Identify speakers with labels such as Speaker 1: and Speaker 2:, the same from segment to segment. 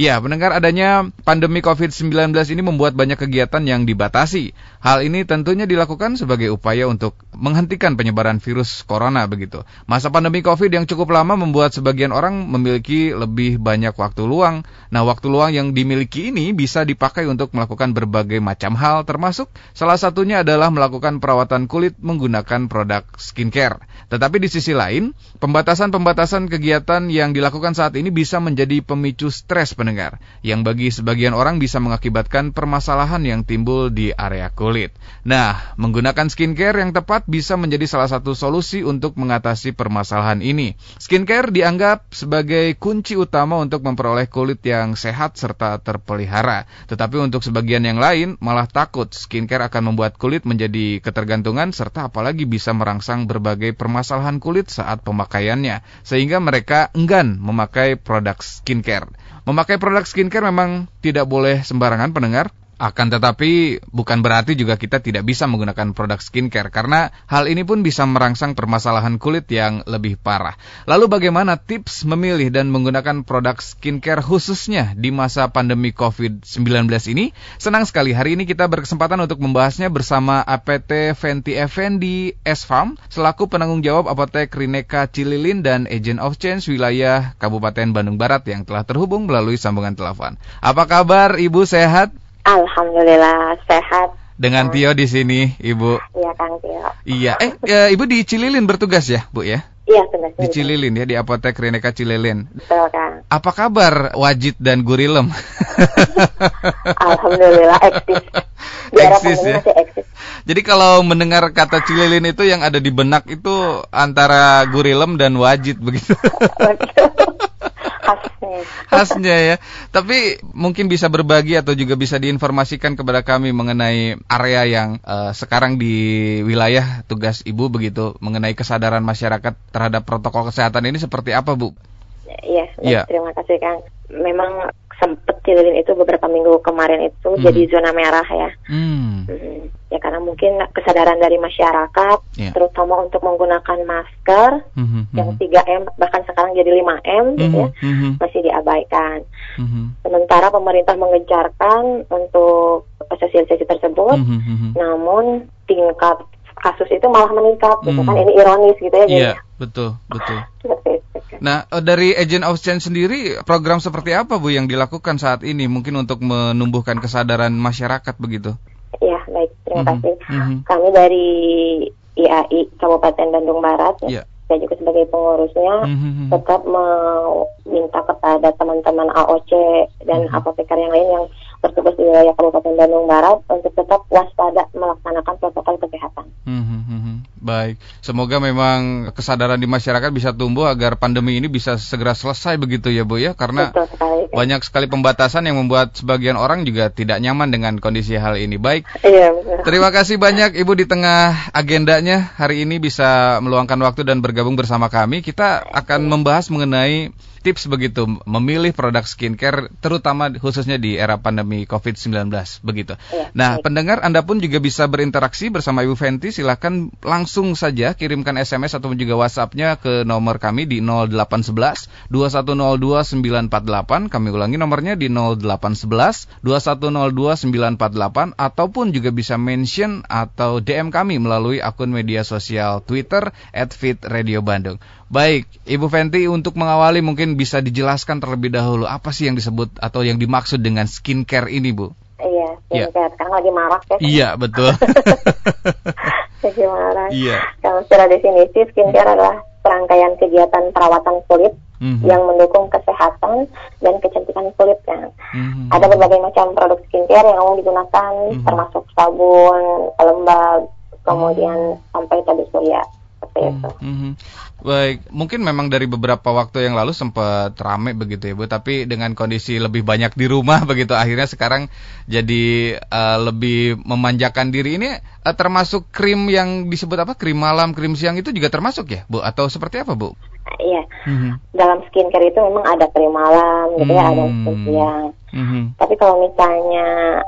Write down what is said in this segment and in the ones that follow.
Speaker 1: Ya, mendengar adanya pandemi COVID-19 ini membuat banyak kegiatan yang dibatasi. Hal ini tentunya dilakukan sebagai upaya untuk menghentikan penyebaran virus corona begitu. Masa pandemi COVID yang cukup lama membuat sebagian orang memiliki lebih banyak waktu luang. Nah, waktu luang yang dimiliki ini bisa dipakai untuk melakukan berbagai macam hal termasuk salah satunya adalah melakukan perawatan kulit menggunakan produk skincare. Tetapi di sisi lain, pembatasan-pembatasan kegiatan yang dilakukan saat ini bisa menjadi pemicu stres pendengar, yang bagi sebagian orang bisa mengakibatkan permasalahan yang timbul di area kulit. Nah, menggunakan skincare yang tepat bisa menjadi salah satu solusi untuk mengatasi permasalahan ini. Skincare dianggap sebagai kunci utama untuk memperoleh kulit yang sehat serta terpelihara. Tetapi untuk sebagian yang lain malah takut skincare akan membuat kulit menjadi ketergantungan serta apalagi bisa merangsang berbagai permasalahan kulit saat pemakaiannya. Sehingga mereka enggan memakai produk skincare. Memakai produk skincare memang tidak boleh sembarangan pendengar. Akan tetapi bukan berarti juga kita tidak bisa menggunakan produk skincare karena hal ini pun bisa merangsang permasalahan kulit yang lebih parah. Lalu bagaimana tips memilih dan menggunakan produk skincare khususnya di masa pandemi COVID-19 ini? Senang sekali hari ini kita berkesempatan untuk membahasnya bersama APT Fenty Effendi S-Farm selaku penanggung jawab apotek Rineka Cililin dan Agent of Change wilayah Kabupaten Bandung Barat yang telah terhubung melalui sambungan telepon. Apa kabar Ibu sehat?
Speaker 2: Alhamdulillah sehat.
Speaker 1: Dengan Tio di sini, Ibu.
Speaker 2: Iya, Kang Tio.
Speaker 1: Iya, eh e, Ibu di Cililin bertugas ya, Bu ya?
Speaker 2: Iya, tugas
Speaker 1: Di Cililin ya, di Apotek Rineka Cililin.
Speaker 2: Betul, Kang.
Speaker 1: Apa kabar Wajid dan Gurilem?
Speaker 2: Alhamdulillah eksis.
Speaker 1: Eksis ya.
Speaker 2: eksis.
Speaker 1: Jadi kalau mendengar kata Cililin itu yang ada di benak itu antara Gurilem dan Wajid begitu.
Speaker 2: Khasnya.
Speaker 1: Khasnya ya. Tapi mungkin bisa berbagi atau juga bisa diinformasikan kepada kami mengenai area yang eh, sekarang di wilayah tugas Ibu begitu mengenai kesadaran masyarakat terhadap protokol kesehatan ini seperti apa, Bu?
Speaker 2: Iya,
Speaker 1: Iya.
Speaker 2: terima kasih, Kang. Memang sempet Cililin itu beberapa minggu kemarin itu
Speaker 1: Hmm.
Speaker 2: jadi zona merah ya.
Speaker 1: Hmm.
Speaker 2: Hmm, Ya karena mungkin kesadaran dari masyarakat,
Speaker 1: Iya.
Speaker 2: terutama untuk menggunakan masker
Speaker 1: Mhm,
Speaker 2: yang
Speaker 1: mhm.
Speaker 2: 3M bahkan sekarang jadi 5M gitu ya,
Speaker 1: Mhm, mhm,
Speaker 2: masih diabaikan.
Speaker 1: mhm.
Speaker 2: Sementara pemerintah mengejarkan untuk sosialisasi tersebut,
Speaker 1: mhm.
Speaker 2: namun tingkat kasus itu malah meningkat gitu
Speaker 1: Hmm.
Speaker 2: kan ini ironis gitu ya
Speaker 1: Iya, betul, betul.
Speaker 2: seperti itu.
Speaker 1: Nah, eh, dari Agent of Change sendiri, program seperti apa Bu yang dilakukan saat ini mungkin untuk menumbuhkan kesadaran masyarakat begitu?
Speaker 2: ya baik terima
Speaker 1: Mhm,
Speaker 2: kasih
Speaker 1: mhm.
Speaker 2: kami dari IAI Kabupaten Bandung Barat ya
Speaker 1: Iya.
Speaker 2: saya juga sebagai pengurusnya
Speaker 1: Mhm,
Speaker 2: tetap meminta kepada teman-teman AOC dan
Speaker 1: Mhm.
Speaker 2: apoteker yang lain yang bertugas di wilayah Kabupaten Bandung Barat untuk tetap waspada melaksanakan protokol kesehatan.
Speaker 1: mhm, mhm. Baik, semoga memang kesadaran di masyarakat bisa tumbuh agar pandemi ini bisa segera selesai begitu ya Bu ya, karena
Speaker 2: Betul sekali.
Speaker 1: banyak sekali pembatasan yang membuat sebagian orang juga tidak nyaman dengan kondisi hal ini. Baik,
Speaker 2: Iya betul.
Speaker 1: Terima kasih banyak Ibu di tengah agendanya hari ini bisa meluangkan waktu dan bergabung bersama kami. Kita akan membahas mengenai tips begitu memilih produk skincare terutama khususnya di era pandemi COVID-19 begitu.
Speaker 2: Iya,
Speaker 1: Nah,
Speaker 2: baik.
Speaker 1: pendengar Anda pun juga bisa berinteraksi bersama Ibu Fenty. Silahkan langsung saja kirimkan SMS ataupun juga WhatsApp-nya ke nomor kami di 0811 2102 948. Kami ulangi nomornya di 0811 2102 948 ataupun juga bisa mention atau DM kami melalui akun media sosial Twitter @fitradio_bandung. Baik, Ibu Fenty untuk mengawali mungkin bisa dijelaskan terlebih dahulu apa sih yang disebut atau yang dimaksud dengan skincare ini, Bu?
Speaker 2: Iya,
Speaker 1: Iya.
Speaker 2: skincare. Sekarang lagi marak ya.
Speaker 1: Iya, betul.
Speaker 2: Lagi marak.
Speaker 1: Iya.
Speaker 2: Kalau secara definisi, skincare adalah serangkaian kegiatan perawatan kulit
Speaker 1: Mhm.
Speaker 2: yang mendukung kesehatan dan kecantikan kulit kan.
Speaker 1: Mhm.
Speaker 2: Ada berbagai macam produk skincare yang umum digunakan,
Speaker 1: Mhm.
Speaker 2: termasuk sabun, pelembab, kemudian sampai tabir surya. Seperti itu.
Speaker 1: Mhm. Baik, mungkin memang dari beberapa waktu yang lalu sempat rame begitu ya Bu, tapi dengan kondisi lebih banyak di rumah begitu akhirnya sekarang jadi eh, lebih memanjakan diri ini eh, termasuk krim yang disebut apa? Krim malam, krim siang itu juga termasuk ya, Bu? Atau seperti apa, Bu?
Speaker 2: Iya,
Speaker 1: Mhm.
Speaker 2: dalam skincare itu memang ada krim malam gitu ya, ada
Speaker 1: Hmm.
Speaker 2: krim siang.
Speaker 1: Mhm.
Speaker 2: Tapi kalau misalnya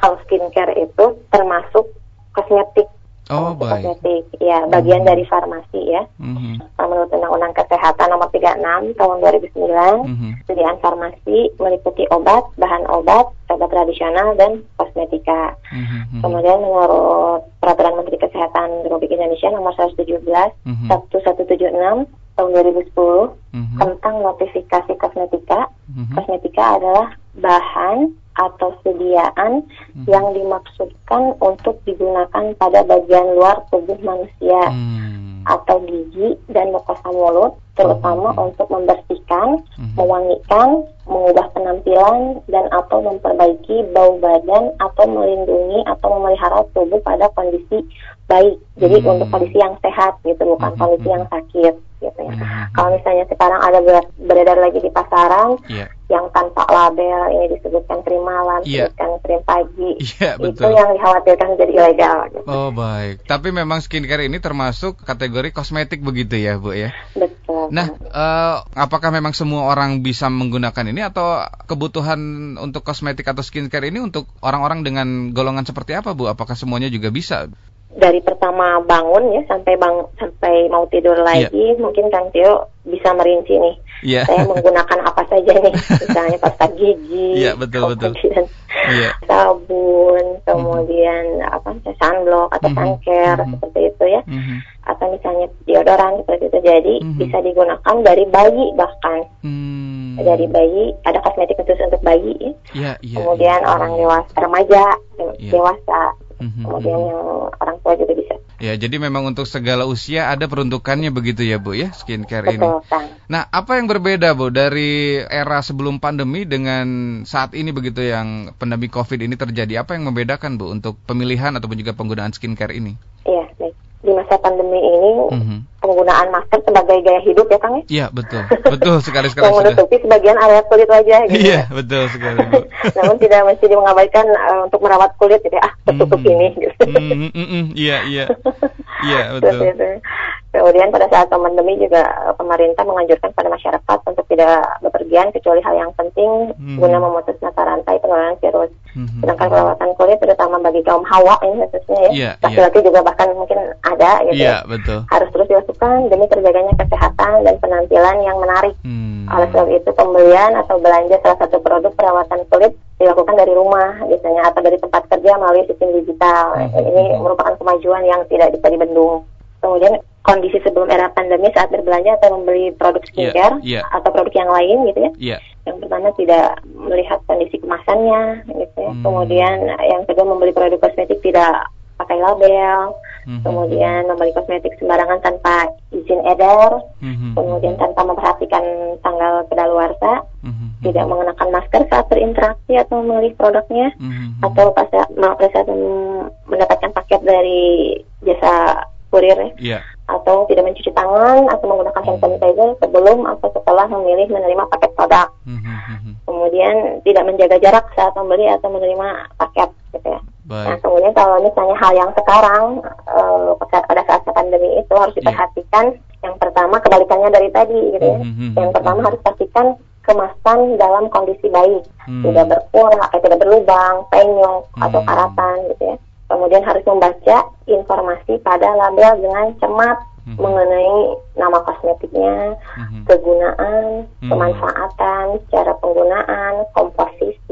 Speaker 2: kalau skincare itu termasuk kosmetik
Speaker 1: Oh,
Speaker 2: kosmetik. Ya, bagian
Speaker 1: Hmm.
Speaker 2: dari farmasi ya.
Speaker 1: Mhm.
Speaker 2: Menurut Undang-Undang Kesehatan Nomor 36 Tahun 2009,
Speaker 1: Mhm.
Speaker 2: Sediaan farmasi meliputi obat, bahan obat, obat tradisional, dan kosmetika.
Speaker 1: Mhm.
Speaker 2: Kemudian menurut Peraturan Menteri Kesehatan Republik Indonesia Nomor 117
Speaker 1: Mhm.
Speaker 2: 1176 tahun 2010
Speaker 1: Mhm.
Speaker 2: tentang notifikasi kosmetika.
Speaker 1: Mhm.
Speaker 2: Kosmetika adalah bahan atau sediaan
Speaker 1: Mhm.
Speaker 2: yang dimaksudkan untuk digunakan pada bagian luar tubuh manusia
Speaker 1: Hmm.
Speaker 2: atau gigi dan mukosa mulut, terutama
Speaker 1: Mhm.
Speaker 2: untuk membersihkan,
Speaker 1: Mhm.
Speaker 2: mewangikan, mengubah penampilan dan atau memperbaiki bau badan atau melindungi atau memelihara tubuh pada kondisi baik. Jadi
Speaker 1: Hmm.
Speaker 2: untuk kondisi yang sehat gitu, bukan
Speaker 1: Mhm.
Speaker 2: kondisi yang sakit gitu ya.
Speaker 1: Mhm.
Speaker 2: Kalau misalnya sekarang ada ber- beredar lagi di pasaran
Speaker 1: Iya.
Speaker 2: Yang tanpa label, ini disebutkan krim malam,
Speaker 1: Iya.
Speaker 2: disebutkan krim pagi, itu
Speaker 1: betul.
Speaker 2: yang dikhawatirkan menjadi ilegal. Gitu.
Speaker 1: Oh, baik. Tapi memang skincare ini termasuk kategori kosmetik begitu ya, Bu ya.
Speaker 2: Betul.
Speaker 1: Nah, eh, apakah memang semua orang bisa menggunakan ini atau kebutuhan untuk kosmetik atau skincare ini untuk orang-orang dengan golongan seperti apa, Bu? Apakah semuanya juga bisa?
Speaker 2: dari pertama bangun ya sampai bang sampai mau tidur
Speaker 1: Iya.
Speaker 2: lagi mungkin Kang Tio bisa merinci nih
Speaker 1: Iya.
Speaker 2: saya menggunakan apa saja nih misalnya pasta gigi
Speaker 1: Iya, betul, betul.
Speaker 2: kemudian
Speaker 1: Iya.
Speaker 2: sabun kemudian apa sunblock atau
Speaker 1: Mhm.
Speaker 2: care
Speaker 1: Mhm.
Speaker 2: seperti itu ya
Speaker 1: Mhm.
Speaker 2: atau misalnya deodoran seperti itu jadi
Speaker 1: Mhm.
Speaker 2: bisa digunakan dari bayi bahkan
Speaker 1: Hmm.
Speaker 2: dari bayi ada kosmetik khusus untuk bayi ya.
Speaker 1: Iya, iya.
Speaker 2: kemudian
Speaker 1: iya.
Speaker 2: orang dewasa remaja
Speaker 1: Iya.
Speaker 2: dewasa
Speaker 1: Mhm,
Speaker 2: kemudian
Speaker 1: mhm.
Speaker 2: yang orang tua juga bisa
Speaker 1: Ya, jadi memang untuk segala usia ada peruntukannya begitu ya, Bu ya, skincare ini.
Speaker 2: betul Kang
Speaker 1: Nah, apa yang berbeda, Bu, dari era sebelum pandemi dengan saat ini begitu yang pandemi Covid ini terjadi? Apa yang membedakan, Bu, untuk pemilihan ataupun juga penggunaan skincare ini?
Speaker 2: Iya, baik. Di masa pandemi ini
Speaker 1: Mhm.
Speaker 2: Penggunaan masker sebagai gaya hidup ya Kang ya.
Speaker 1: Iya, betul. Betul sekali sekali
Speaker 2: Yang
Speaker 1: sudah.
Speaker 2: menutupi sebagian area kulit wajah gitu.
Speaker 1: Iya, betul sekali.
Speaker 2: Namun tidak mesti mengabaikan eh, untuk merawat kulit gitu ya. Ah, tertutup
Speaker 1: Mhm.
Speaker 2: ini gitu.
Speaker 1: Mhm, mhm, Iya, iya. Iya,
Speaker 2: Terus
Speaker 1: betul.
Speaker 2: itu. Kemudian pada saat pandemi juga eh, pemerintah menganjurkan pada masyarakat untuk tidak bepergian kecuali hal yang penting guna memutus mata rantai penularan virus.
Speaker 1: Mhm.
Speaker 2: Sedangkan perawatan kulit terutama bagi kaum hawa ini khususnya ya.
Speaker 1: Iya,
Speaker 2: Laki-laki juga bahkan mungkin ada gitu
Speaker 1: Iya,
Speaker 2: ya.
Speaker 1: betul.
Speaker 2: Harus terus dilakukan demi terjaganya kesehatan dan penampilan yang menarik.
Speaker 1: Hmm.
Speaker 2: Oleh sebab itu pembelian atau belanja salah satu produk perawatan kulit dilakukan dari rumah biasanya atau dari tempat kerja melalui sistem digital.
Speaker 1: Mhm.
Speaker 2: Ini merupakan kemajuan yang tidak bisa dibendung. Kemudian kondisi sebelum era pandemi saat berbelanja atau membeli produk skincare
Speaker 1: iya.
Speaker 2: atau produk yang lain gitu ya.
Speaker 1: Iya.
Speaker 2: Yang pertama tidak melihat kondisi kemasannya gitu ya.
Speaker 1: Hmm.
Speaker 2: Kemudian yang kedua membeli produk kosmetik tidak pakai label.
Speaker 1: Mhm.
Speaker 2: Kemudian membeli kosmetik sembarangan tanpa izin edar
Speaker 1: Mhm.
Speaker 2: kemudian tanpa memperhatikan tanggal kedaluarsa,
Speaker 1: Mhm.
Speaker 2: tidak mengenakan masker saat berinteraksi atau memilih produknya,
Speaker 1: Mhm.
Speaker 2: atau pas saat mendapatkan paket dari jasa kurir ya,
Speaker 1: Iya.
Speaker 2: atau tidak mencuci tangan atau menggunakan hand sanitizer sebelum atau setelah memilih menerima paket produk.
Speaker 1: Mhm. Mhm.
Speaker 2: Kemudian tidak menjaga jarak saat membeli atau menerima paket gitu ya. Nah,
Speaker 1: Baik.
Speaker 2: kemudian kalau misalnya hal yang sekarang eh, pada- saat pandemi itu harus
Speaker 1: Iya.
Speaker 2: diperhatikan. Yang pertama kebalikannya dari tadi gitu ya.
Speaker 1: Mhm.
Speaker 2: Yang pertama harus pastikan kemasan dalam kondisi baik,
Speaker 1: Hmm.
Speaker 2: tidak berkurang, eh, tidak berlubang, penyok atau
Speaker 1: Hmm.
Speaker 2: karatan gitu ya. Kemudian harus membaca informasi pada label dengan cermat
Speaker 1: Mhm.
Speaker 2: mengenai nama kosmetiknya,
Speaker 1: Mhm.
Speaker 2: kegunaan,
Speaker 1: Hmm.
Speaker 2: pemanfaatan, cara penggunaan, komposisi,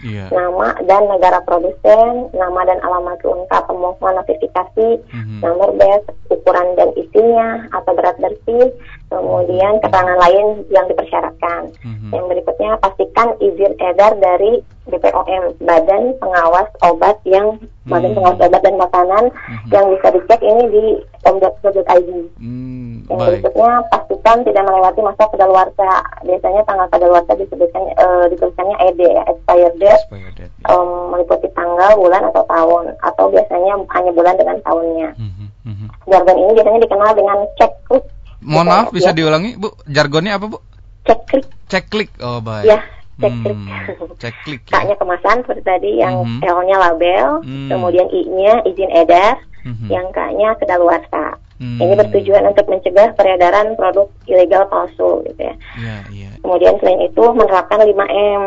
Speaker 1: Iya.
Speaker 2: nama dan negara produsen, nama dan alamat lengkap pemohon notifikasi,
Speaker 1: Mhm.
Speaker 2: nomor BES, ukuran dan isinya, atau berat bersih, kemudian keterangan lain yang dipersyaratkan.
Speaker 1: Mhm.
Speaker 2: Yang berikutnya pastikan izin edar dari BPOM, Badan Pengawas Obat yang Badan
Speaker 1: Hmm.
Speaker 2: Pengawas Obat dan Makanan
Speaker 1: Mhm.
Speaker 2: yang bisa dicek ini di pom.go.id.
Speaker 1: Hmm,
Speaker 2: Yang
Speaker 1: baik.
Speaker 2: berikutnya pastikan tidak melewati masa kedaluarsa. Biasanya tanggal kedaluarsa disebutkan eh, dituliskannya ED ya, expired date
Speaker 1: Expired date.
Speaker 2: em, meliputi tanggal, bulan atau tahun atau biasanya hanya bulan dengan tahunnya.
Speaker 1: Mhm. Mhm.
Speaker 2: Jargon ini biasanya dikenal dengan checklist.
Speaker 1: Mohon
Speaker 2: Gitu,
Speaker 1: maaf, bisa
Speaker 2: ya.
Speaker 1: diulangi, Bu? Jargonnya apa, Bu?
Speaker 2: Checklist
Speaker 1: Cek klik. Oh, baik.
Speaker 2: ya, checklist.
Speaker 1: Hmm, cek klik ya.
Speaker 2: K-nya kemasan seperti tadi, yang
Speaker 1: Mhm.
Speaker 2: L-nya label,
Speaker 1: Hmm.
Speaker 2: kemudian I-nya izin edar,
Speaker 1: Mhm.
Speaker 2: yang K-nya kedaluarsa. Hmm. Ini bertujuan untuk mencegah peredaran produk ilegal palsu gitu ya.
Speaker 1: Yeah, yeah.
Speaker 2: Kemudian selain itu menerapkan 5M,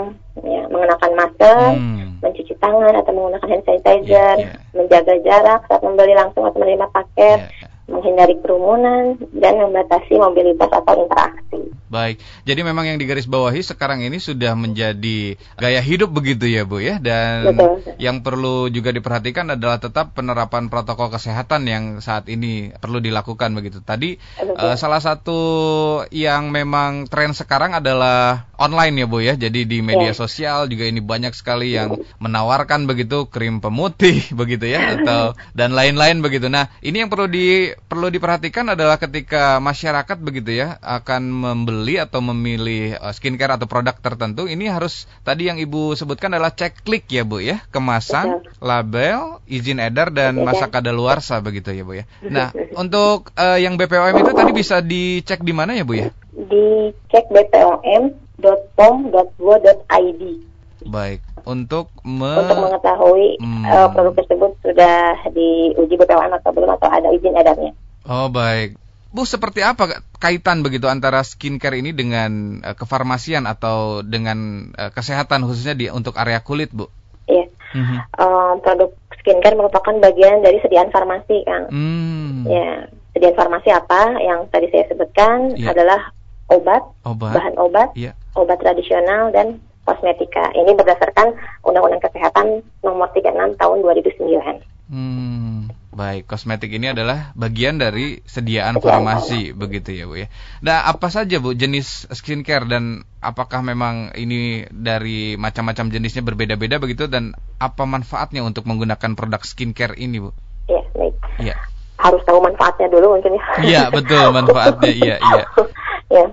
Speaker 2: ya, mengenakan masker, hmm. mencuci tangan atau menggunakan hand sanitizer, yeah, yeah. menjaga jarak saat membeli langsung atau menerima paket, yeah, yeah. Menghindari kerumunan dan membatasi mobilitas atau interaksi.
Speaker 1: Baik, jadi memang yang digarisbawahi sekarang ini sudah menjadi gaya hidup begitu ya Bu ya, dan Betul. yang perlu juga diperhatikan adalah tetap penerapan protokol kesehatan yang saat ini perlu dilakukan begitu. Tadi uh, salah satu yang memang tren sekarang adalah online ya Bu ya, jadi di media ya. sosial juga ini banyak sekali yang menawarkan begitu krim pemutih begitu ya, atau dan lain-lain begitu. Nah ini yang perlu di perlu diperhatikan adalah ketika masyarakat begitu ya akan membeli atau memilih uh, skincare atau produk tertentu ini harus tadi yang Ibu sebutkan adalah cek klik ya Bu ya, kemasan, Betul. label, izin edar dan Betul. masa kadaluarsa begitu ya Bu ya. Nah, untuk uh, yang BPOM itu tadi bisa dicek di mana ya Bu ya?
Speaker 2: Dicek bpom.pom.go.id.
Speaker 1: Baik, untuk
Speaker 2: me... untuk mengetahui hmm. uh, produk tersebut sudah diuji BPOM atau belum atau ada izin edarnya.
Speaker 1: Oh baik, Bu, seperti apa kaitan begitu antara skincare ini dengan uh, kefarmasian atau dengan uh, kesehatan khususnya di untuk area kulit, Bu?
Speaker 2: Iya. Mm-hmm. Uh, produk skincare merupakan bagian dari sediaan farmasi, Kang. Mm. Ya, sediaan farmasi apa yang tadi saya sebutkan yeah. adalah obat, obat, bahan obat, yeah. obat tradisional dan kosmetika. Ini berdasarkan Undang-Undang Kesehatan Nomor 36 Tahun 2009.
Speaker 1: Hmm, baik, kosmetik ini adalah bagian dari sediaan farmasi begitu ya Bu ya. Nah, apa saja Bu jenis skincare dan apakah memang ini dari macam-macam jenisnya berbeda-beda begitu dan apa manfaatnya untuk menggunakan produk skincare ini Bu?
Speaker 2: Iya, baik. Iya. Harus tahu manfaatnya dulu mungkin ya.
Speaker 1: Iya, betul manfaatnya. iya, iya.
Speaker 2: ya.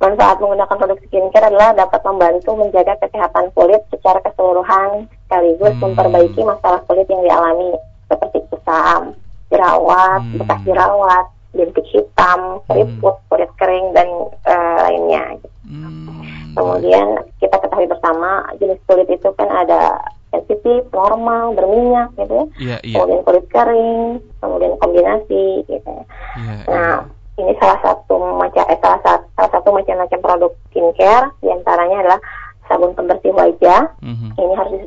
Speaker 2: Manfaat menggunakan produk skincare adalah dapat membantu menjaga kesehatan kulit secara keseluruhan sekaligus hmm. memperbaiki masalah kulit yang dialami seperti kusam, jerawat, hmm. bekas jerawat, bintik hitam, keriput, hmm. kulit kering dan uh, lainnya. Hmm. Kemudian kita ketahui bersama jenis kulit itu kan ada sensitif, normal, berminyak gitu ya. Yeah, yeah. Kemudian kulit kering,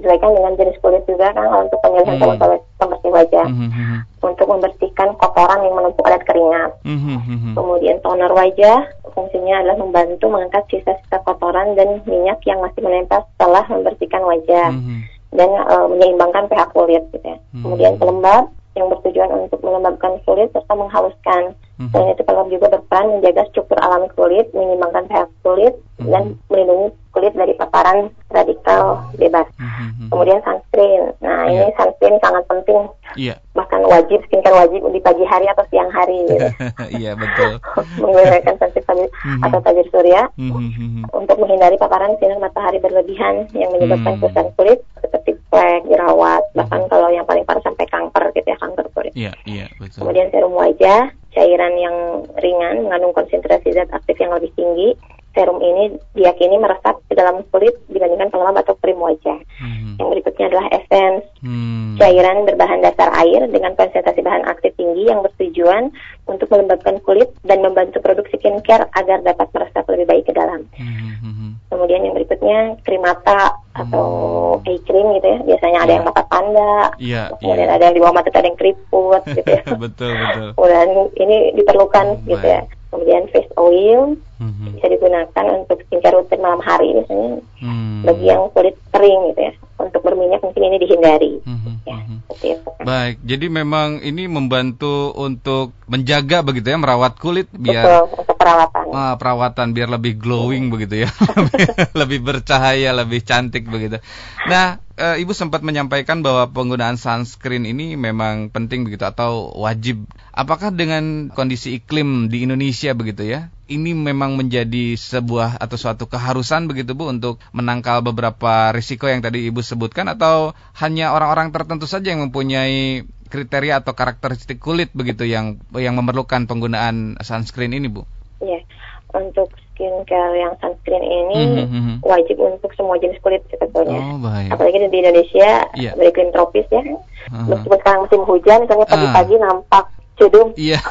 Speaker 2: disesuaikan dengan jenis kulit juga kan untuk pemilihan mm-hmm. sabun pembersih wajah. Mm-hmm. Untuk membersihkan kotoran yang menumpuk pada keringat. Mm-hmm. Kemudian toner wajah fungsinya adalah membantu mengangkat sisa-sisa kotoran dan minyak yang masih menempel setelah membersihkan wajah. Mm-hmm. Dan uh, menyeimbangkan pH kulit gitu ya. Mm-hmm. Kemudian pelembab yang bertujuan untuk melembabkan kulit serta menghaluskan. Mm-hmm. Selain itu pelembab juga berperan menjaga struktur alami kulit, menyimbangkan pH kulit, dan melindungi kulit dari paparan radikal bebas. Mm-hmm. Kemudian sunscreen. Nah, yeah. ini sunscreen sangat penting. Yeah. Bahkan wajib skincare wajib di pagi hari atau siang hari
Speaker 1: gitu. Iya, betul.
Speaker 2: Menggunakan sunscreen mm-hmm. atau tabir surya mm-hmm. untuk menghindari paparan sinar matahari berlebihan yang menyebabkan mm-hmm. kerusakan kulit seperti flek, jerawat, mm-hmm. bahkan kalau yang paling parah sampai kanker gitu ya, kanker kulit.
Speaker 1: Iya, yeah, iya, yeah, betul.
Speaker 2: Kemudian serum wajah, cairan yang ringan mengandung konsentrasi zat aktif yang lebih tinggi serum ini diyakini meresap ke dalam kulit dibandingkan pelembab atau krim wajah. Hmm. Yang berikutnya adalah essence, hmm. cairan berbahan dasar air dengan konsentrasi bahan aktif tinggi yang bertujuan untuk melembabkan kulit dan membantu produk skincare agar dapat meresap lebih baik ke dalam. Hmm. Kemudian yang berikutnya krim mata atau hmm. eye cream gitu ya. Biasanya ada yeah. yang mata panda, yeah, kemudian yeah. ada yang di bawah mata ada yang keriput gitu ya.
Speaker 1: betul betul.
Speaker 2: Kemudian ini diperlukan oh, gitu ya kemudian face oil mm-hmm. bisa digunakan untuk skincare rutin malam hari misalnya mm. bagi yang kulit kering gitu ya untuk berminyak mungkin ini dihindari mm-hmm. ya
Speaker 1: itu. baik jadi memang ini membantu untuk menjaga begitu ya merawat kulit biar
Speaker 2: Betul, untuk perawatan
Speaker 1: ah, perawatan biar lebih glowing mm. begitu ya lebih bercahaya lebih cantik begitu nah e, ibu sempat menyampaikan bahwa penggunaan sunscreen ini memang penting begitu atau wajib Apakah dengan kondisi iklim di Indonesia begitu ya? Ini memang menjadi sebuah atau suatu keharusan begitu Bu untuk menangkal beberapa risiko yang tadi Ibu sebutkan atau hanya orang-orang tertentu saja yang mempunyai kriteria atau karakteristik kulit begitu yang yang memerlukan penggunaan sunscreen ini Bu?
Speaker 2: Iya. Untuk skincare yang sunscreen ini mm -hmm. wajib untuk semua jenis kulit sebetulnya. Oh. Apalagi di Indonesia yeah. beriklim tropis ya. Uh -huh. Meskipun sekarang musim hujan, misalnya pagi-pagi uh. nampak cedung.
Speaker 1: Iya.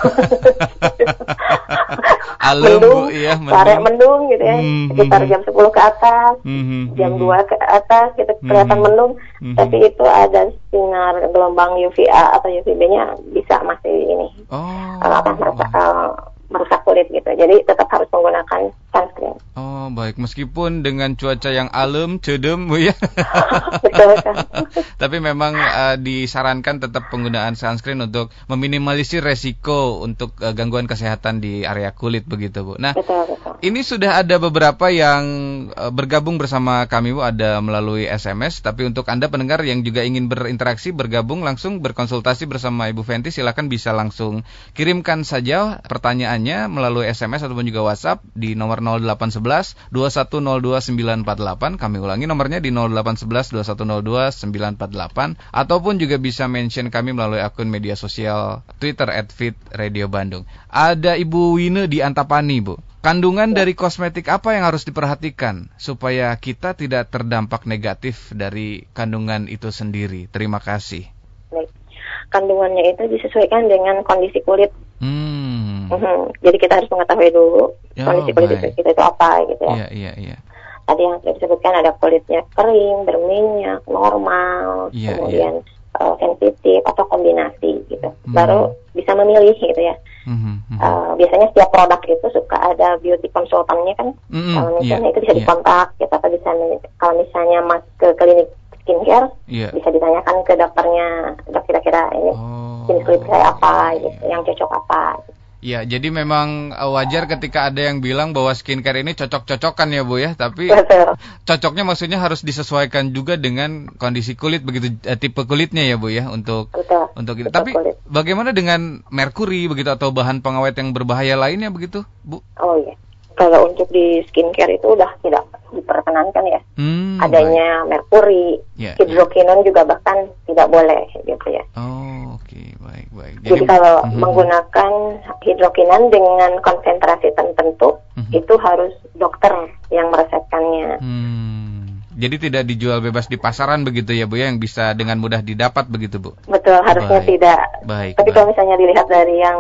Speaker 1: Alem,
Speaker 2: mendung,
Speaker 1: Bu, iya,
Speaker 2: sore mendung gitu ya,
Speaker 1: Hmm,
Speaker 2: sekitar
Speaker 1: hmm.
Speaker 2: jam 10 ke atas,
Speaker 1: Mhm,
Speaker 2: jam
Speaker 1: mhm.
Speaker 2: 2 ke atas gitu kelihatan
Speaker 1: Mhm.
Speaker 2: mendung,
Speaker 1: Mhm.
Speaker 2: tapi itu ada sinar gelombang UVA atau UVB-nya bisa masih ini
Speaker 1: Oh.
Speaker 2: apa merusak, eh, merusak kulit gitu. Jadi tetap harus menggunakan sunscreen.
Speaker 1: Oh, baik. Meskipun dengan cuaca yang alem, cedem, Bu ya.
Speaker 2: Betul kan?
Speaker 1: Tapi memang eh, disarankan tetap penggunaan sunscreen untuk meminimalisir resiko untuk eh, gangguan kesehatan di area kulit begitu, Bu. Nah,
Speaker 2: betul betul.
Speaker 1: ini sudah ada beberapa yang eh, bergabung bersama kami, Bu, ada melalui SMS. Tapi untuk Anda pendengar yang juga ingin berinteraksi, bergabung langsung berkonsultasi bersama Ibu Fenty, silakan bisa langsung kirimkan saja pertanyaannya melalui SMS ataupun juga WhatsApp di nomor 0811 2102 948. Kami ulangi nomornya di 0811 2102 948 ataupun juga bisa mention kami melalui akun media sosial Twitter @fit_radio_bandung. Ada Ibu Wine di Antapani, Bu. Kandungan dari kosmetik apa yang harus diperhatikan supaya kita tidak terdampak negatif dari kandungan itu sendiri? Terima kasih.
Speaker 2: Baik. Kandungannya itu disesuaikan dengan kondisi kulit.
Speaker 1: Hmm.
Speaker 2: Mhm. Jadi kita harus mengetahui dulu kondisi kulit
Speaker 1: baik.
Speaker 2: kita itu apa gitu ya.
Speaker 1: Iya, iya, iya.
Speaker 2: Tadi yang sudah disebutkan ada kulitnya kering, berminyak, normal,
Speaker 1: Iya,
Speaker 2: kemudian eh, sensitif atau kombinasi gitu.
Speaker 1: Hmm.
Speaker 2: Baru bisa memilih gitu ya.
Speaker 1: Mhm, mhm.
Speaker 2: Eh, biasanya setiap produk itu suka ada beauty consultantnya kan.
Speaker 1: Mm-mm,
Speaker 2: kalau misalnya
Speaker 1: iya,
Speaker 2: itu bisa
Speaker 1: iya.
Speaker 2: dikontak, kita atau bisa kalau misalnya mas ke klinik skincare
Speaker 1: Iya.
Speaker 2: bisa ditanyakan ke dokternya, dok kira-kira ini
Speaker 1: Oh.
Speaker 2: jenis kulit saya apa gitu, yang cocok apa.
Speaker 1: Ya, jadi memang eh, wajar ketika ada yang bilang bahwa skincare ini cocok-cocokan ya, Bu ya. Tapi
Speaker 2: Betul.
Speaker 1: cocoknya maksudnya harus disesuaikan juga dengan kondisi kulit begitu eh, tipe kulitnya ya, Bu ya untuk
Speaker 2: Betul.
Speaker 1: untuk itu. Tapi
Speaker 2: kulit.
Speaker 1: bagaimana dengan merkuri begitu atau bahan pengawet yang berbahaya lainnya begitu, Bu?
Speaker 2: Oh iya. Kalau untuk di skincare itu udah tidak diperkenankan ya.
Speaker 1: Hmm,
Speaker 2: Adanya merkuri,
Speaker 1: Ya,
Speaker 2: hidrokinon juga bahkan tidak boleh gitu ya.
Speaker 1: baik. Oh, oke, baik, baik.
Speaker 2: Jadi, kalau
Speaker 1: Mhm.
Speaker 2: menggunakan hidrokinon dengan konsentrasi tertentu
Speaker 1: Mhm.
Speaker 2: itu harus dokter yang meresepkannya.
Speaker 1: Hmm. Jadi tidak dijual bebas di pasaran begitu ya, Bu ya, yang bisa dengan mudah didapat begitu, Bu.
Speaker 2: Betul, harusnya
Speaker 1: Baik.
Speaker 2: tidak.
Speaker 1: Baik.
Speaker 2: Tapi
Speaker 1: baik.
Speaker 2: kalau misalnya dilihat dari yang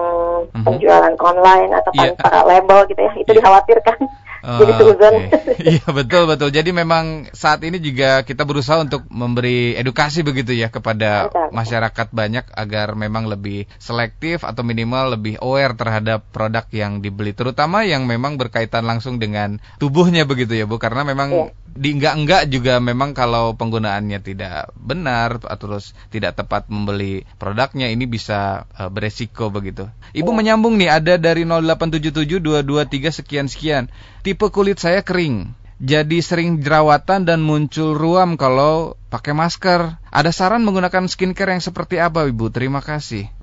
Speaker 1: Mhm.
Speaker 2: penjualan online atau
Speaker 1: Iya.
Speaker 2: tanpa label gitu ya, itu
Speaker 1: Iya.
Speaker 2: dikhawatirkan. Jadi suzon.
Speaker 1: oke. Iya betul betul. Jadi memang saat ini juga kita berusaha untuk memberi edukasi begitu ya kepada masyarakat banyak agar memang lebih selektif atau minimal lebih aware terhadap produk yang dibeli, terutama yang memang berkaitan langsung dengan tubuhnya begitu ya bu. Karena memang
Speaker 2: Iya.
Speaker 1: Di enggak-enggak juga memang kalau penggunaannya tidak benar atau terus tidak tepat membeli produknya ini bisa eh, beresiko begitu. Ibu
Speaker 2: Iya.
Speaker 1: menyambung nih ada dari 0877223 sekian sekian. Tipe kulit saya kering. Jadi sering jerawatan dan muncul ruam kalau pakai masker. Ada saran menggunakan skincare yang seperti apa, Ibu? Terima kasih.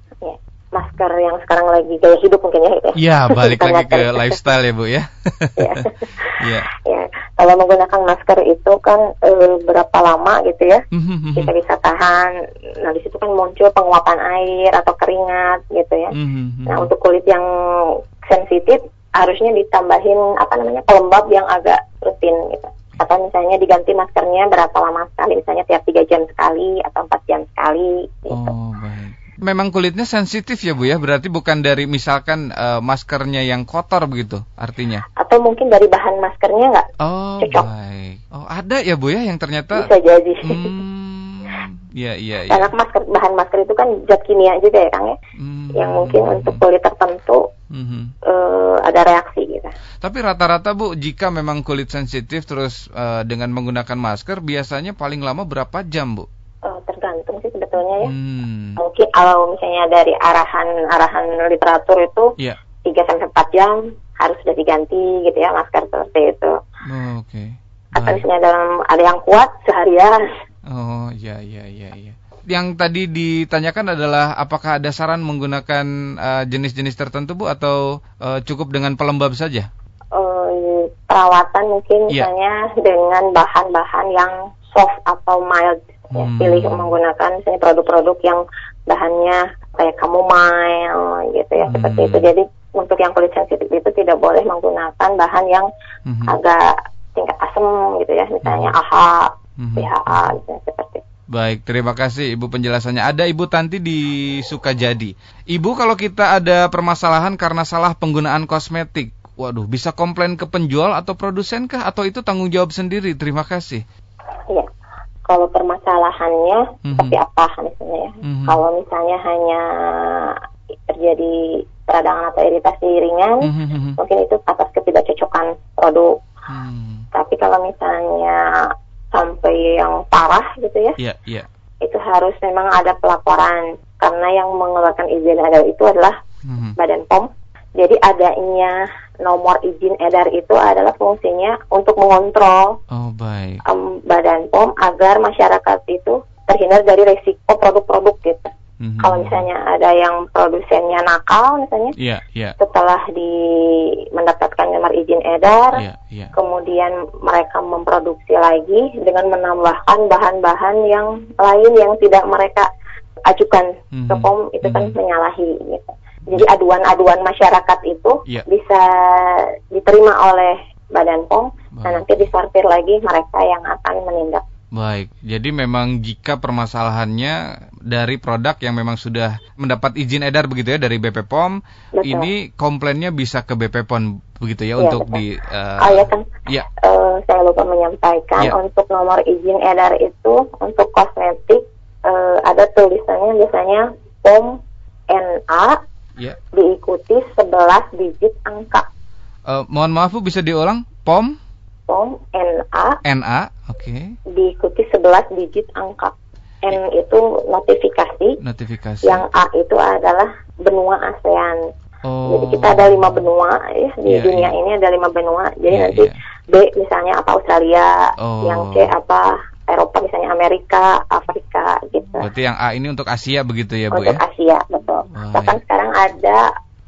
Speaker 2: Ya, masker yang sekarang lagi gaya hidup mungkin ya itu.
Speaker 1: Ya, balik lagi ke lifestyle ya, Bu ya.
Speaker 2: Ya.
Speaker 1: Iya.
Speaker 2: ya, kalau menggunakan masker itu kan eh, berapa lama gitu ya?
Speaker 1: Mhm,
Speaker 2: Kita bisa tahan. Nah, di situ kan muncul penguapan air atau keringat gitu ya.
Speaker 1: Mhm.
Speaker 2: Nah, untuk kulit yang sensitif harusnya ditambahin apa namanya pelembab yang agak rutin gitu. Atau misalnya diganti maskernya berapa lama sekali, misalnya tiap tiga jam sekali atau empat jam sekali. Gitu.
Speaker 1: Oh. Memang kulitnya sensitif ya, Bu ya? Berarti bukan dari misalkan eh, maskernya yang kotor begitu artinya.
Speaker 2: Atau mungkin dari bahan maskernya nggak
Speaker 1: Oh,
Speaker 2: Cocok.
Speaker 1: baik. Oh, ada ya, Bu ya yang ternyata
Speaker 2: bisa jadi.
Speaker 1: Hmm, ya, iya, iya.
Speaker 2: Karena masker bahan masker itu kan zat kimia juga ya Kang ya,
Speaker 1: Hmm.
Speaker 2: yang mungkin untuk kulit tertentu
Speaker 1: Mhm.
Speaker 2: eh, ada reaksi gitu.
Speaker 1: Tapi rata-rata Bu, jika memang kulit sensitif terus eh, dengan menggunakan masker, biasanya paling lama berapa jam Bu?
Speaker 2: Eh, tergantung sih sebetulnya ya.
Speaker 1: Hmm.
Speaker 2: Mungkin kalau misalnya dari arahan-arahan literatur itu
Speaker 1: Ya.
Speaker 2: 3 sampai 4 jam harus sudah diganti gitu ya masker seperti itu.
Speaker 1: Oh, Oke.
Speaker 2: Atau
Speaker 1: Baik.
Speaker 2: misalnya dalam ada yang kuat seharian.
Speaker 1: Oh, iya iya iya iya. Yang tadi ditanyakan adalah apakah ada saran menggunakan eh, jenis-jenis tertentu Bu atau eh, cukup dengan pelembab saja?
Speaker 2: Perawatan mungkin
Speaker 1: Iya.
Speaker 2: misalnya dengan bahan-bahan yang soft atau mild ya,
Speaker 1: Hmm.
Speaker 2: pilih menggunakan misalnya produk-produk yang bahannya kayak chamomile gitu ya
Speaker 1: Hmm.
Speaker 2: seperti itu jadi untuk yang kulit sensitif itu tidak boleh menggunakan bahan yang
Speaker 1: Mhm.
Speaker 2: agak tingkat asam gitu ya misalnya
Speaker 1: Hmm.
Speaker 2: AHA,
Speaker 1: Mhm.
Speaker 2: BHA gitu ya, seperti itu.
Speaker 1: Baik, terima kasih Ibu penjelasannya. Ada Ibu Tanti di Sukajadi. Ibu kalau kita ada permasalahan karena salah penggunaan kosmetik, waduh bisa komplain ke penjual atau produsen kah atau itu tanggung jawab sendiri? Terima kasih.
Speaker 2: Iya. Kalau permasalahannya
Speaker 1: Mhm.
Speaker 2: seperti apa misalnya ya?
Speaker 1: Mhm.
Speaker 2: Kalau misalnya hanya terjadi peradangan atau iritasi ringan,
Speaker 1: Mhm.
Speaker 2: mungkin itu atas ketidakcocokan produk.
Speaker 1: Hmm.
Speaker 2: Tapi kalau misalnya sampai yang parah gitu ya,
Speaker 1: Iya, iya.
Speaker 2: itu harus memang ada pelaporan karena yang mengeluarkan izin edar itu adalah
Speaker 1: Mhm.
Speaker 2: Badan POM. Jadi adanya nomor izin edar itu adalah fungsinya untuk mengontrol
Speaker 1: Oh, baik.
Speaker 2: em, Badan POM agar masyarakat itu terhindar dari resiko produk-produk gitu.
Speaker 1: Mhm.
Speaker 2: Kalau misalnya ada yang produsennya nakal misalnya
Speaker 1: Iya, iya.
Speaker 2: setelah di mendapatkan nomor izin edar,
Speaker 1: Iya, iya.
Speaker 2: kemudian mereka memproduksi lagi dengan menambahkan bahan-bahan yang lain yang tidak mereka ajukan ke
Speaker 1: Mhm.
Speaker 2: POM itu kan
Speaker 1: Mhm.
Speaker 2: menyalahi gitu. Jadi aduan-aduan masyarakat itu
Speaker 1: Iya.
Speaker 2: bisa diterima oleh Badan POM
Speaker 1: Baik.
Speaker 2: dan nanti disortir lagi mereka yang akan menindak.
Speaker 1: Baik, jadi memang jika permasalahannya dari produk yang memang sudah mendapat izin edar begitu ya dari BP POM,
Speaker 2: Betul.
Speaker 1: ini komplainnya bisa ke BP POM begitu ya
Speaker 2: Iya,
Speaker 1: untuk
Speaker 2: betul.
Speaker 1: di eh,
Speaker 2: oh ya kan,
Speaker 1: ya,
Speaker 2: eh, saya lupa menyampaikan
Speaker 1: Iya.
Speaker 2: untuk nomor izin edar itu untuk kosmetik eh, ada tulisannya biasanya POM NA
Speaker 1: ya.
Speaker 2: diikuti 11 digit angka.
Speaker 1: Eh, mohon maaf Bu bisa diulang? POM
Speaker 2: POM NA
Speaker 1: NA, oke.
Speaker 2: diikuti 11 digit angka. N itu notifikasi,
Speaker 1: Notifikasi.
Speaker 2: yang A itu adalah benua ASEAN.
Speaker 1: oh.
Speaker 2: Jadi kita ada lima benua ya di
Speaker 1: Iya,
Speaker 2: dunia
Speaker 1: iya.
Speaker 2: ini ada lima benua. Jadi
Speaker 1: Iya,
Speaker 2: nanti
Speaker 1: iya.
Speaker 2: B misalnya apa Australia,
Speaker 1: Oh.
Speaker 2: yang C apa Eropa misalnya Amerika, Afrika gitu.
Speaker 1: Berarti yang A ini untuk Asia begitu ya Bu
Speaker 2: Untuk
Speaker 1: ya?
Speaker 2: Asia betul.
Speaker 1: Baik.
Speaker 2: Bahkan sekarang ada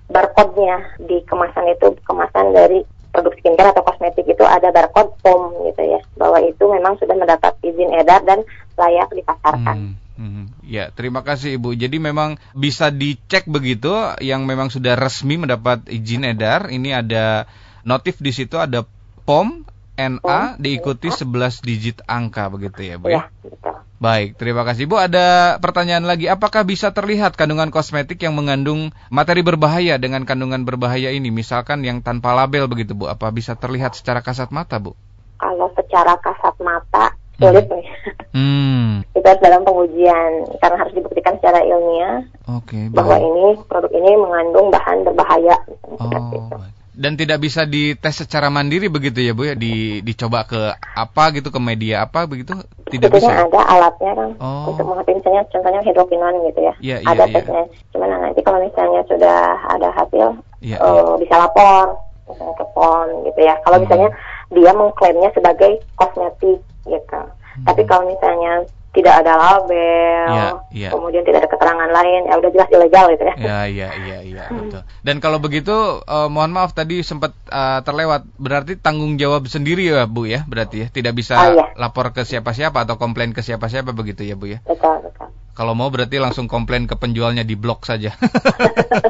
Speaker 2: barcode-nya di kemasan itu kemasan dari produk skincare atau kosmetik itu ada barcode POM gitu ya bahwa itu memang sudah mendapat izin edar dan layak dipasarkan.
Speaker 1: Hmm, hmm. Ya, terima kasih Ibu. Jadi memang bisa dicek begitu yang memang sudah resmi mendapat izin edar. Ini ada notif di situ ada POM NA
Speaker 2: POM,
Speaker 1: diikuti 11 digit angka begitu ya, Bu
Speaker 2: Ya,
Speaker 1: ya.
Speaker 2: betul.
Speaker 1: Baik, terima kasih Bu. Ada pertanyaan lagi, apakah bisa terlihat kandungan kosmetik yang mengandung materi berbahaya dengan kandungan berbahaya ini, misalkan yang tanpa label begitu Bu? Apa bisa terlihat secara kasat mata, Bu?
Speaker 2: Kalau secara kasat mata sulit nih.
Speaker 1: Hmm,
Speaker 2: itu harus dalam pengujian karena harus dibuktikan secara ilmiah
Speaker 1: oke,
Speaker 2: bahwa
Speaker 1: baik.
Speaker 2: ini produk ini mengandung bahan berbahaya.
Speaker 1: Oh, baik. Dan tidak bisa dites secara mandiri begitu ya Bu ya? Di, dicoba ke apa gitu, ke media apa begitu? Tidak
Speaker 2: Sebetulnya
Speaker 1: bisa?
Speaker 2: ada alatnya kan
Speaker 1: Oh.
Speaker 2: untuk mengerti misalnya contohnya hidrokinon gitu ya.
Speaker 1: Iya, iya,
Speaker 2: ada
Speaker 1: iya.
Speaker 2: tesnya. Cuman nanti kalau misalnya sudah ada hasil
Speaker 1: Iya,
Speaker 2: eh,
Speaker 1: iya.
Speaker 2: bisa lapor misalnya ke PON gitu ya. Kalau
Speaker 1: Hmm.
Speaker 2: misalnya dia mengklaimnya sebagai kosmetik gitu. Tapi kalau misalnya tidak ada label,
Speaker 1: Iya, iya.
Speaker 2: kemudian tidak ada keterangan lain, ya udah jelas ilegal gitu ya.
Speaker 1: Ya, ya, ya, ya, betul. Dan kalau begitu, eh, mohon maaf tadi sempat eh, terlewat. Berarti tanggung jawab sendiri ya, Bu ya? Berarti ya, tidak bisa
Speaker 2: Oh, iya.
Speaker 1: lapor ke siapa-siapa atau komplain ke siapa-siapa begitu ya, Bu ya?
Speaker 2: Betul, betul.
Speaker 1: Kalau mau berarti langsung komplain ke penjualnya di blok saja.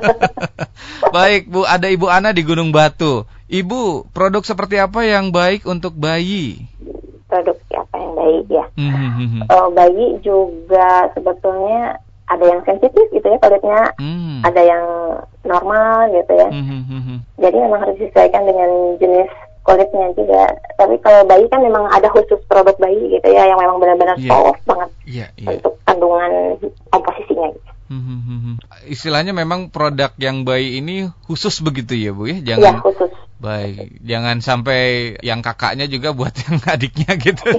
Speaker 1: baik, Bu, ada Ibu Ana di Gunung Batu. Ibu, produk seperti apa yang baik untuk bayi?
Speaker 2: Produk apa yang baik ya.
Speaker 1: Hmm, hmm, hmm, hmm.
Speaker 2: Eh, bayi juga sebetulnya ada yang sensitif gitu ya kulitnya,
Speaker 1: Hmm.
Speaker 2: ada yang normal gitu ya.
Speaker 1: Hmm, hmm, hmm, hmm.
Speaker 2: Jadi memang harus disesuaikan dengan jenis kulitnya juga. Tapi kalau bayi kan memang ada khusus produk bayi gitu ya yang memang benar-benar
Speaker 1: Iya.
Speaker 2: soft banget
Speaker 1: Iya, iya.
Speaker 2: untuk kandungan komposisinya. Gitu.
Speaker 1: Hmm, hmm. Istilahnya memang produk yang bayi ini khusus begitu ya, Bu ya?
Speaker 2: Iya
Speaker 1: Jangan
Speaker 2: khusus.
Speaker 1: Baik, jangan sampai yang kakaknya juga buat yang adiknya gitu.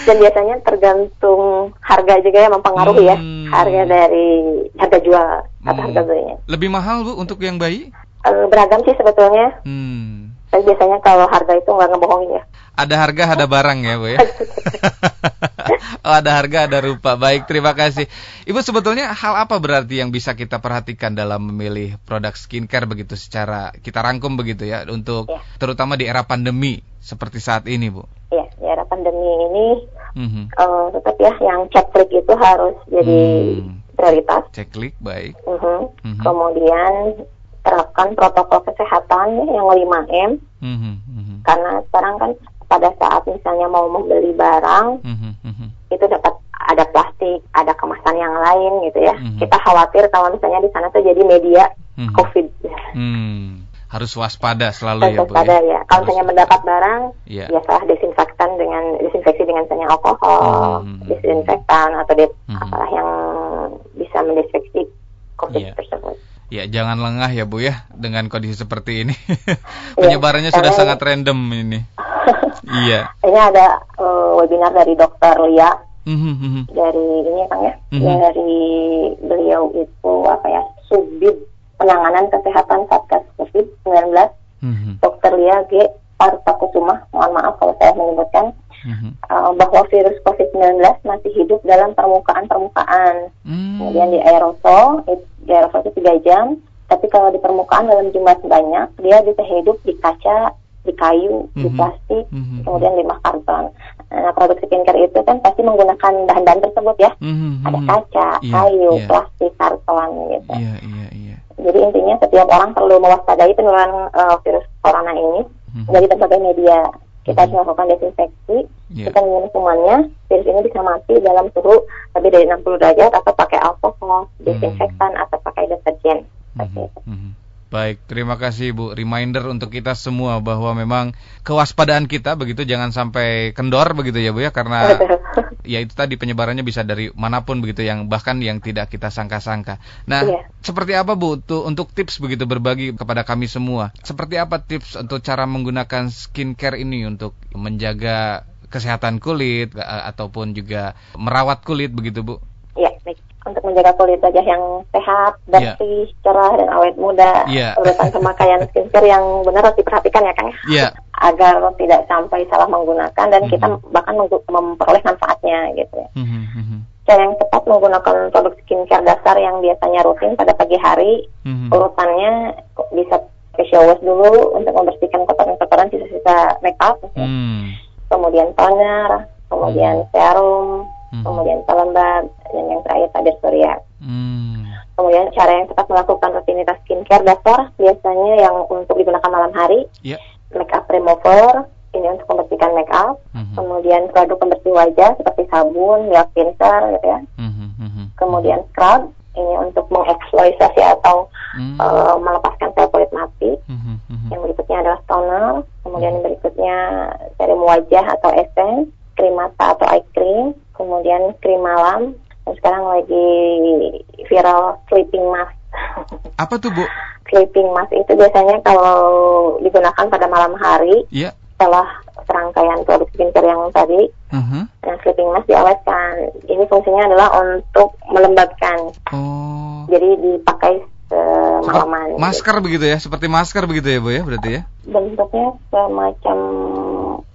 Speaker 2: Dan biasanya tergantung harga juga ya mempengaruhi ya
Speaker 1: Hmm.
Speaker 2: harga dari harga jual atau
Speaker 1: Hmm.
Speaker 2: harga belinya.
Speaker 1: Lebih mahal Bu untuk yang bayi?
Speaker 2: Eh, beragam sih sebetulnya.
Speaker 1: Hmm.
Speaker 2: Tapi biasanya kalau harga itu nggak ngebohongin ya.
Speaker 1: Ada harga, ada barang ya, Bu ya. oh, ada harga, ada rupa. Baik, terima kasih. Ibu sebetulnya hal apa berarti yang bisa kita perhatikan dalam memilih produk skincare begitu secara kita rangkum begitu ya untuk
Speaker 2: Ya.
Speaker 1: terutama di era pandemi seperti saat ini, Bu.
Speaker 2: Iya, di era pandemi ini
Speaker 1: Mhm.
Speaker 2: eh, tetap ya yang ceklik itu harus jadi
Speaker 1: Hmm.
Speaker 2: prioritas.
Speaker 1: Ceklik, baik.
Speaker 2: Mhm.
Speaker 1: Mhm.
Speaker 2: Kemudian terapkan protokol kesehatan ya, yang 5M
Speaker 1: Mhm, mhm.
Speaker 2: karena sekarang kan pada saat misalnya mau membeli barang
Speaker 1: Mhm, mhm.
Speaker 2: itu dapat ada plastik, ada kemasan yang lain gitu ya.
Speaker 1: Mhm.
Speaker 2: Kita khawatir kalau misalnya di sana tuh jadi media
Speaker 1: Mhm.
Speaker 2: COVID.
Speaker 1: Hmm, harus waspada selalu ya
Speaker 2: Tentu
Speaker 1: Bu.
Speaker 2: pada ya. Kalau
Speaker 1: Harus
Speaker 2: misalnya
Speaker 1: waspada.
Speaker 2: mendapat barang,
Speaker 1: Iya.
Speaker 2: biasalah desinfektan dengan desinfeksi dengan misalnya alkohol,
Speaker 1: Mhm.
Speaker 2: desinfektan atau de,
Speaker 1: Mhm.
Speaker 2: apalah yang bisa mendesinfeksi COVID
Speaker 1: Iya. Ya, jangan lengah ya Bu ya dengan kondisi seperti ini. Penyebarannya sudah
Speaker 2: karena-
Speaker 1: sangat random ini. Iya.
Speaker 2: Ini ada eh, webinar dari Dokter Lia
Speaker 1: Mhm, mhm.
Speaker 2: dari ini ya Kang ya,
Speaker 1: Mhm.
Speaker 2: dari beliau itu apa ya Subid Penanganan Kesehatan Satgas COVID-19
Speaker 1: Mhm,
Speaker 2: Dr. Lia G. Partakusuma, mohon maaf kalau saya menyebutkan
Speaker 1: mhm.
Speaker 2: uh, bahwa virus COVID-19 masih hidup dalam permukaan-permukaan.
Speaker 1: Hmm.
Speaker 2: Kemudian di aerosol, it- di aerosol itu 3 jam, tapi kalau di permukaan dalam jumlah banyak, dia bisa hidup di kaca, di kayu, di
Speaker 1: Mhm.
Speaker 2: plastik,
Speaker 1: Mhm.
Speaker 2: kemudian di karton. Nah, produk skincare itu kan pasti menggunakan bahan-bahan tersebut ya.
Speaker 1: Mhm,
Speaker 2: Ada kaca,
Speaker 1: Iya,
Speaker 2: kayu,
Speaker 1: iya.
Speaker 2: plastik, karton gitu.
Speaker 1: Iya, iya, iya.
Speaker 2: Jadi intinya setiap orang perlu mewaspadai penularan uh, virus corona ini
Speaker 1: Mhm.
Speaker 2: dari berbagai media. Kita harus melakukan desinfeksi,
Speaker 1: Iya.
Speaker 2: kita minum semuanya. Virus ini bisa mati dalam suhu lebih dari 60 derajat atau pakai alkohol, desinfektan atau pakai deterjen. Itu.
Speaker 1: mhm. Baik, terima kasih Bu. Reminder untuk kita semua bahwa memang kewaspadaan kita begitu jangan sampai kendor begitu ya Bu ya karena ya itu tadi penyebarannya bisa dari mana pun begitu yang bahkan yang tidak kita sangka-sangka. Nah,
Speaker 2: Iya.
Speaker 1: seperti apa Bu tuh untuk tips begitu berbagi kepada kami semua? Seperti apa tips untuk cara menggunakan skincare ini untuk menjaga kesehatan kulit a- ataupun juga merawat kulit begitu Bu?
Speaker 2: Ya, baik. Untuk menjaga kulit wajah yang sehat,
Speaker 1: Iya.
Speaker 2: bersih, cerah, dan awet muda.
Speaker 1: Iya.
Speaker 2: Urutan pemakaian skincare yang benar harus diperhatikan ya Kang ya.
Speaker 1: Iya.
Speaker 2: Agar tidak sampai salah menggunakan dan kita
Speaker 1: Mhm.
Speaker 2: bahkan memperoleh manfaatnya gitu ya.
Speaker 1: Mhm, mhm,
Speaker 2: Cara yang tepat menggunakan produk skincare dasar yang biasanya rutin pada pagi hari,
Speaker 1: mhm.
Speaker 2: urutannya bisa facial wash dulu untuk membersihkan kotoran-kotoran sisa-sisa make up,
Speaker 1: Hmm.
Speaker 2: Kemudian toner, kemudian serum,
Speaker 1: Mhm.
Speaker 2: kemudian pelembab, dan yang terakhir tabir surya.
Speaker 1: Hmm.
Speaker 2: Kemudian cara yang tepat melakukan rutinitas skincare dasar biasanya yang untuk digunakan malam hari,
Speaker 1: Ya.
Speaker 2: make up remover, ini untuk membersihkan make up,
Speaker 1: Mhm.
Speaker 2: kemudian produk pembersih wajah seperti sabun, milk cleanser gitu ya,
Speaker 1: Mhm, mhm.
Speaker 2: kemudian scrub, ini untuk mengeksploitasi atau
Speaker 1: Hmm.
Speaker 2: eh, melepaskan sel kulit mati.
Speaker 1: Mhm, mhm.
Speaker 2: Yang berikutnya adalah toner, kemudian yang berikutnya serum wajah atau essence, krim mata atau eye cream, kemudian krim malam, dan sekarang lagi viral sleeping mask.
Speaker 1: Apa tuh Bu?
Speaker 2: sleeping mask itu biasanya kalau digunakan pada malam hari
Speaker 1: Ya.
Speaker 2: setelah serangkaian produk skincare yang tadi, yang sleeping mask diawetkan. Ini fungsinya adalah untuk melembabkan,
Speaker 1: Oh.
Speaker 2: jadi dipakai semalaman.
Speaker 1: Masker begitu ya, seperti masker begitu ya Bu ya, berarti ya?
Speaker 2: bentuknya semacam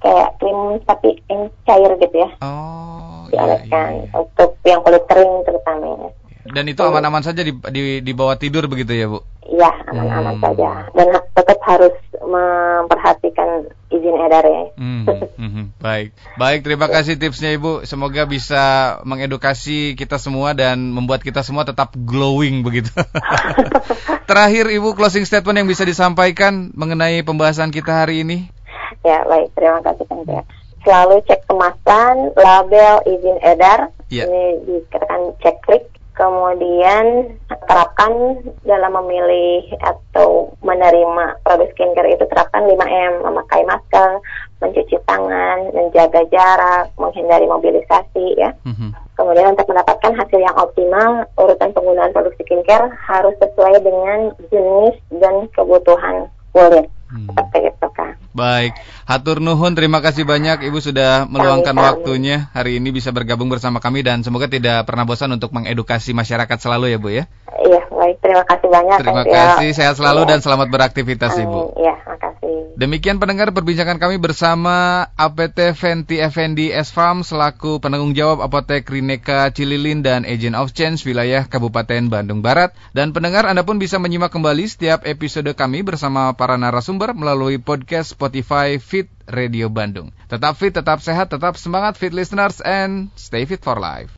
Speaker 2: kayak krim tapi yang cair gitu ya
Speaker 1: Oh. Iya, iya,
Speaker 2: diawetkan
Speaker 1: iya.
Speaker 2: untuk yang kulit kering terutama
Speaker 1: Dan itu aman-aman saja di, di di bawah tidur begitu ya Bu?
Speaker 2: ya aman-aman
Speaker 1: Hmm.
Speaker 2: saja dan tetap harus memperhatikan izin edarnya
Speaker 1: Hmm, mhm. Baik, baik. Terima kasih tipsnya Ibu. Semoga bisa mengedukasi kita semua dan membuat kita semua tetap glowing begitu. Terakhir Ibu closing statement yang bisa disampaikan mengenai pembahasan kita hari ini.
Speaker 2: ya baik terima kasih Kang selalu cek kemasan label izin edar
Speaker 1: Iya.
Speaker 2: ini dikatakan cek klik kemudian terapkan dalam memilih atau menerima produk skincare itu terapkan 5M memakai masker mencuci tangan menjaga jarak menghindari mobilisasi ya
Speaker 1: Mhm.
Speaker 2: kemudian untuk mendapatkan hasil yang optimal urutan penggunaan produk skincare harus sesuai dengan jenis dan kebutuhan kulit
Speaker 1: Hmm.
Speaker 2: seperti itu
Speaker 1: Baik, hatur nuhun terima kasih banyak Ibu sudah meluangkan waktunya. Hari ini bisa bergabung bersama kami dan semoga tidak pernah bosan untuk mengedukasi masyarakat selalu ya Bu ya.
Speaker 2: Iya, baik. Terima kasih banyak.
Speaker 1: Terima
Speaker 2: Tio.
Speaker 1: kasih, sehat selalu
Speaker 2: Iya.
Speaker 1: dan selamat beraktivitas Ibu.
Speaker 2: Amin. Iya, makasih.
Speaker 1: Demikian pendengar perbincangan kami bersama APT Fenty Effendi S Farm selaku penanggung jawab Apotek Rineka Cililin dan Agent of Change wilayah Kabupaten Bandung Barat. Dan pendengar Anda pun bisa menyimak kembali setiap episode kami bersama para narasumber melalui podcast Spotify Fit Radio Bandung. Tetap fit, tetap sehat, tetap semangat fit listeners and stay fit for life.